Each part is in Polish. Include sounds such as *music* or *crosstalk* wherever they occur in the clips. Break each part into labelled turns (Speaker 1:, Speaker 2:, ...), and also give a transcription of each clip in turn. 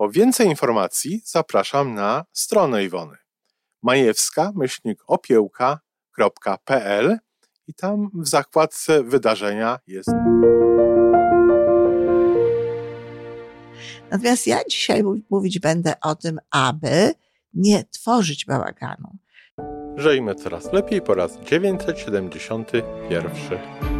Speaker 1: Po więcej informacji zapraszam na stronę Iwony majewska-opiełka.pl i tam w zakładce wydarzenia jest.
Speaker 2: Natomiast ja dzisiaj mówić będę o tym, aby nie tworzyć bałaganu.
Speaker 1: Żyjmy coraz lepiej po raz 971.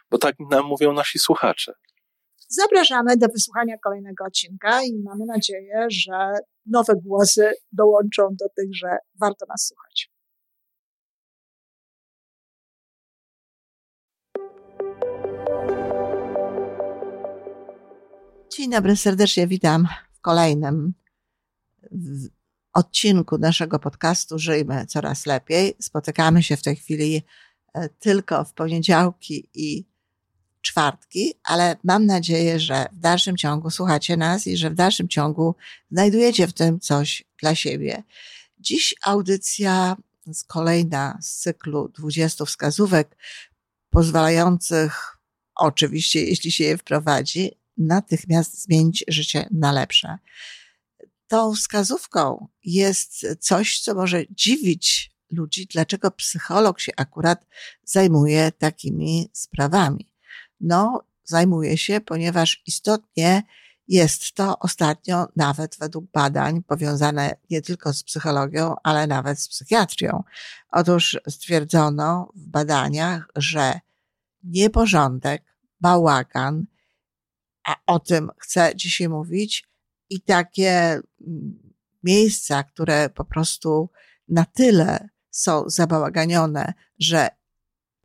Speaker 1: bo tak nam mówią nasi słuchacze.
Speaker 2: Zapraszamy do wysłuchania kolejnego odcinka i mamy nadzieję, że nowe głosy dołączą do tych, że warto nas słuchać. Dzień dobry, serdecznie witam w kolejnym odcinku naszego podcastu Żyjmy Coraz Lepiej. Spotykamy się w tej chwili e, tylko w poniedziałki i czwartki, ale mam nadzieję, że w dalszym ciągu słuchacie nas i że w dalszym ciągu znajdujecie w tym coś dla siebie. Dziś audycja z kolejna z cyklu 20 wskazówek pozwalających, oczywiście, jeśli się je wprowadzi, natychmiast zmienić życie na lepsze. Tą wskazówką jest coś, co może dziwić ludzi, dlaczego psycholog się akurat zajmuje takimi sprawami. No, zajmuje się, ponieważ istotnie jest to ostatnio nawet według badań powiązane nie tylko z psychologią, ale nawet z psychiatrią. Otóż stwierdzono w badaniach, że nieporządek, bałagan, a o tym chcę dzisiaj mówić, i takie mm, miejsca, które po prostu na tyle są zabałaganione, że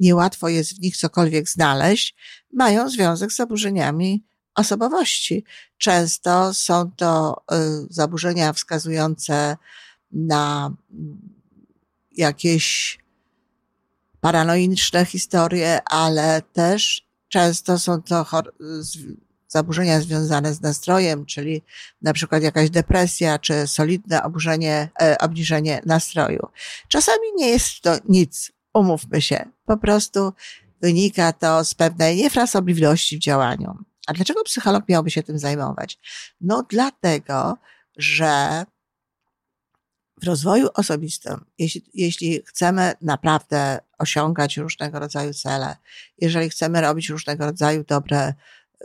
Speaker 2: niełatwo jest w nich cokolwiek znaleźć, mają związek z zaburzeniami osobowości. Często są to y, zaburzenia wskazujące na mm, jakieś paranoiczne historie, ale też często są to zaburzenia związane z nastrojem, czyli na przykład jakaś depresja, czy solidne e, obniżenie nastroju. Czasami nie jest to nic umówmy się, po prostu wynika to z pewnej niefrasobliwości w działaniu. A dlaczego psycholog miałby się tym zajmować? No dlatego, że w rozwoju osobistym, jeśli, jeśli chcemy naprawdę osiągać różnego rodzaju cele, jeżeli chcemy robić różnego rodzaju dobre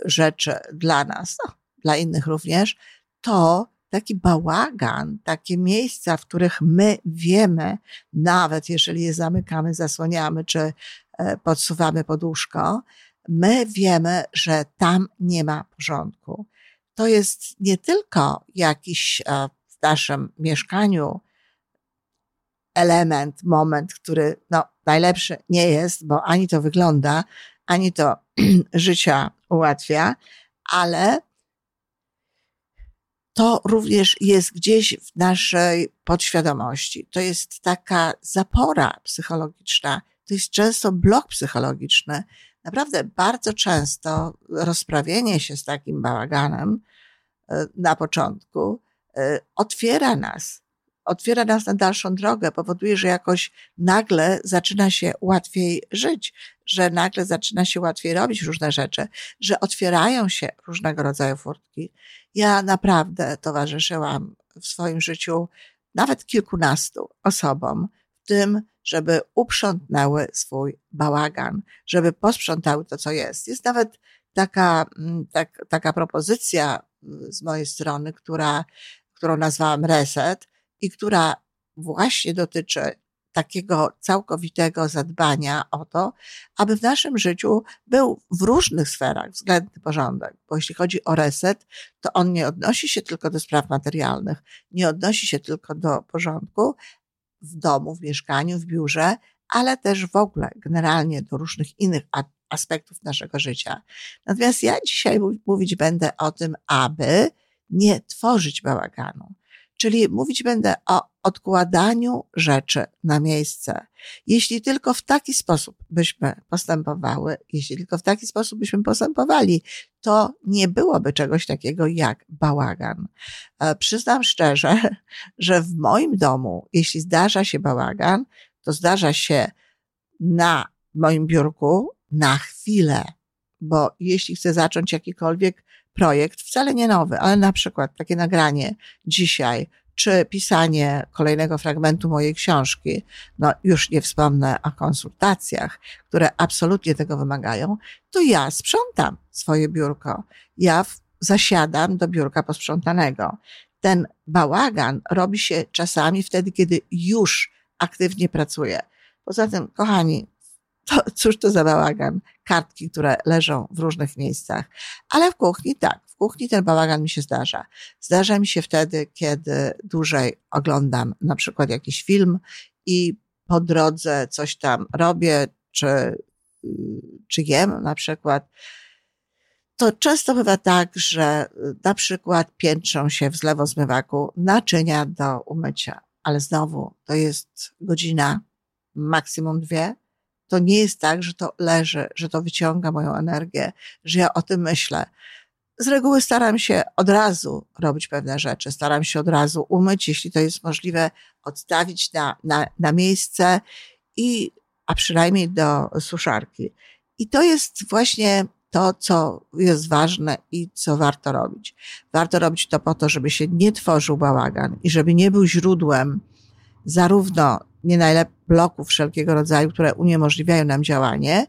Speaker 2: rzeczy dla nas, no, dla innych również, to taki bałagan, takie miejsca, w których my wiemy, nawet jeżeli je zamykamy, zasłaniamy czy e, podsuwamy poduszko, my wiemy, że tam nie ma porządku. To jest nie tylko jakiś e, w naszym mieszkaniu element, moment, który no, najlepszy nie jest, bo ani to wygląda, ani to *clears throat* życia ułatwia, ale to również jest gdzieś w naszej podświadomości. To jest taka zapora psychologiczna, to jest często blok psychologiczny. Naprawdę bardzo często rozprawienie się z takim bałaganem e, na początku e, otwiera nas, otwiera nas na dalszą drogę, powoduje, że jakoś nagle zaczyna się łatwiej żyć, że nagle zaczyna się łatwiej robić różne rzeczy, że otwierają się różnego rodzaju furtki. Ja naprawdę towarzyszyłam w swoim życiu nawet kilkunastu osobom w tym, żeby uprzątnęły swój bałagan, żeby posprzątały to, co jest. Jest nawet taka, mm, tak, taka propozycja z mojej strony, która, którą nazwałam Reset i która właśnie dotyczy takiego całkowitego zadbania o to, aby w naszym życiu był w różnych sferach względny porządek. Bo jeśli chodzi o reset, to on nie odnosi się tylko do spraw materialnych, nie odnosi się tylko do porządku w domu, w mieszkaniu, w biurze, ale też w ogóle generalnie do różnych innych aspektów naszego życia. Natomiast ja dzisiaj mówić będę o tym, aby nie tworzyć bałaganu. Czyli mówić będę o odkładaniu rzeczy na miejsce. Jeśli tylko w taki sposób byśmy postępowały, jeśli tylko w taki sposób byśmy postępowali, to nie byłoby czegoś takiego jak bałagan. E, przyznam szczerze, *laughs* że w moim domu, jeśli zdarza się bałagan, to zdarza się na moim biurku na chwilę, bo jeśli chcę zacząć jakikolwiek projekt, wcale nie nowy, ale na przykład takie nagranie dzisiaj, czy pisanie kolejnego fragmentu mojej książki, no już nie wspomnę o konsultacjach, które absolutnie tego wymagają, to ja sprzątam swoje biurko. Ja zasiadam do biurka posprzątanego. Ten bałagan robi się czasami wtedy, kiedy już aktywnie pracuję. Poza tym, kochani, to, cóż to za bałagan? Kartki, które leżą w różnych miejscach. Ale w kuchni tak, w kuchni ten bałagan mi się zdarza. Zdarza mi się wtedy, kiedy dłużej oglądam na przykład jakiś film i po drodze coś tam robię, czy, czy jem na przykład. To często bywa tak, że na przykład piętrzą się w zlewozmywaku naczynia do umycia, ale znowu to jest godzina, maksimum dwie, to nie jest tak, że to leży, że to wyciąga moją energię, że ja o tym myślę. Z reguły staram się od razu robić pewne rzeczy, staram się od razu umyć, jeśli to jest możliwe, odstawić na, na, na miejsce i, a przynajmniej do suszarki. I to jest właśnie to, co jest ważne i co warto robić. Warto robić to po to, żeby się nie tworzył bałagan i żeby nie był źródłem zarówno nie najlepiej bloków wszelkiego rodzaju, które uniemożliwiają nam działanie,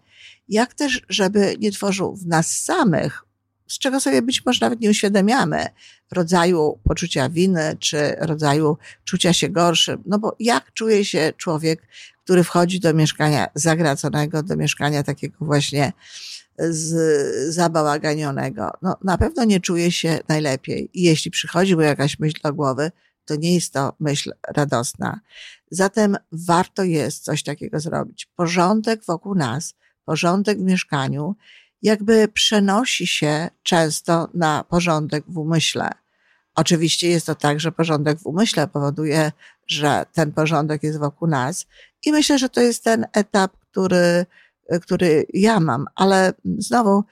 Speaker 2: jak też, żeby nie tworzył w nas samych, z czego sobie być może nawet nie uświadamiamy, rodzaju poczucia winy, czy rodzaju czucia się gorszym. No bo jak czuje się człowiek, który wchodzi do mieszkania zagraconego, do mieszkania takiego właśnie z, zabałaganionego? No na pewno nie czuje się najlepiej. I jeśli przychodzi mu jakaś myśl do głowy, to nie jest to myśl radosna. Zatem warto jest coś takiego zrobić. Porządek wokół nas, porządek w mieszkaniu, jakby przenosi się często na porządek w umyśle. Oczywiście jest to tak, że porządek w umyśle powoduje, że ten porządek jest wokół nas i myślę, że to jest ten etap, który, który ja mam, ale znowu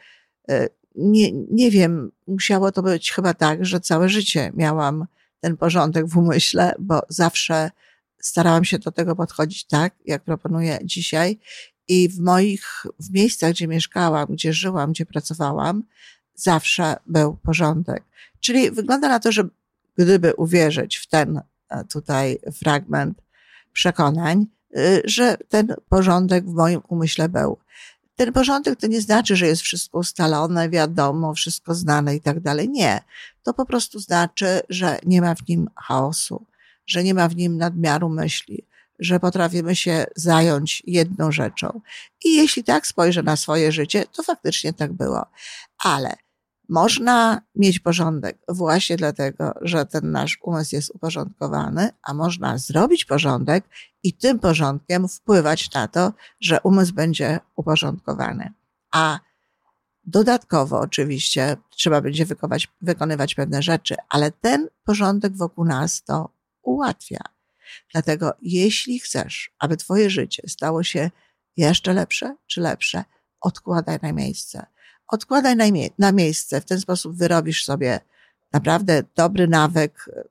Speaker 2: e, nie, nie wiem, musiało to być chyba tak, że całe życie miałam ten porządek w umyśle, bo zawsze starałam się do tego podchodzić tak, jak proponuję dzisiaj. I w moich, w miejscach, gdzie mieszkałam, gdzie żyłam, gdzie pracowałam, zawsze był porządek. Czyli wygląda na to, że gdyby uwierzyć w ten e, tutaj fragment przekonań, y, że ten porządek w moim umyśle był. Ten porządek to nie znaczy, że jest wszystko ustalone, wiadomo, wszystko znane i tak dalej. Nie. To po prostu znaczy, że nie ma w nim chaosu, że nie ma w nim nadmiaru myśli, że potrafimy się zająć jedną rzeczą. I jeśli tak spojrzę na swoje życie, to faktycznie tak było. Ale można mieć porządek właśnie dlatego, że ten nasz umysł jest uporządkowany, a można zrobić porządek i tym porządkiem wpływać na to, że umysł będzie uporządkowany. A dodatkowo oczywiście trzeba będzie wykonywać, pewne rzeczy, ale ten porządek wokół nas to ułatwia. Dlatego jeśli chcesz, aby twoje życie stało się jeszcze lepsze czy lepsze, odkładaj na miejsce odkładaj na, mie na miejsce. W ten sposób wyrobisz sobie naprawdę dobry nawyk e,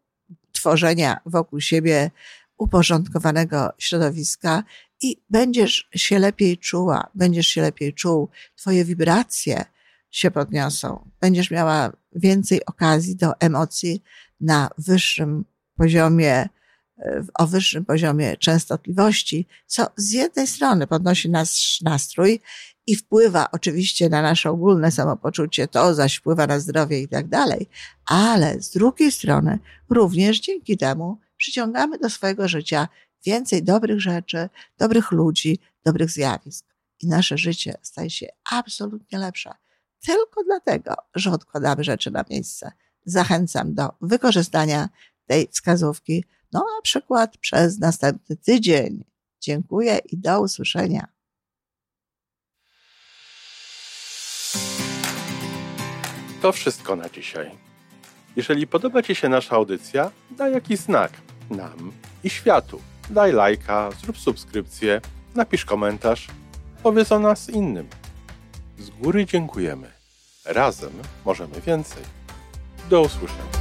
Speaker 2: tworzenia wokół siebie uporządkowanego środowiska i będziesz się lepiej czuła, będziesz się lepiej czuł, twoje wibracje się podniosą, będziesz miała więcej okazji do emocji na wyższym poziomie, e, o wyższym poziomie częstotliwości, co z jednej strony podnosi nasz nastrój i wpływa oczywiście na nasze ogólne samopoczucie, to zaś wpływa na zdrowie i tak dalej, ale z drugiej strony również dzięki temu przyciągamy do swojego życia więcej dobrych rzeczy, dobrych ludzi, dobrych zjawisk. I nasze życie staje się absolutnie lepsze. Tylko dlatego, że odkładamy rzeczy na miejsce. Zachęcam do wykorzystania tej wskazówki, no na przykład przez następny tydzień. Dziękuję i do usłyszenia.
Speaker 1: To wszystko na dzisiaj. Jeżeli podoba Ci się nasza audycja, daj jakiś znak nam i światu. Daj lajka, zrób subskrypcję, napisz komentarz, powiedz o nas innym. Z góry dziękujemy. Razem możemy więcej. Do usłyszenia.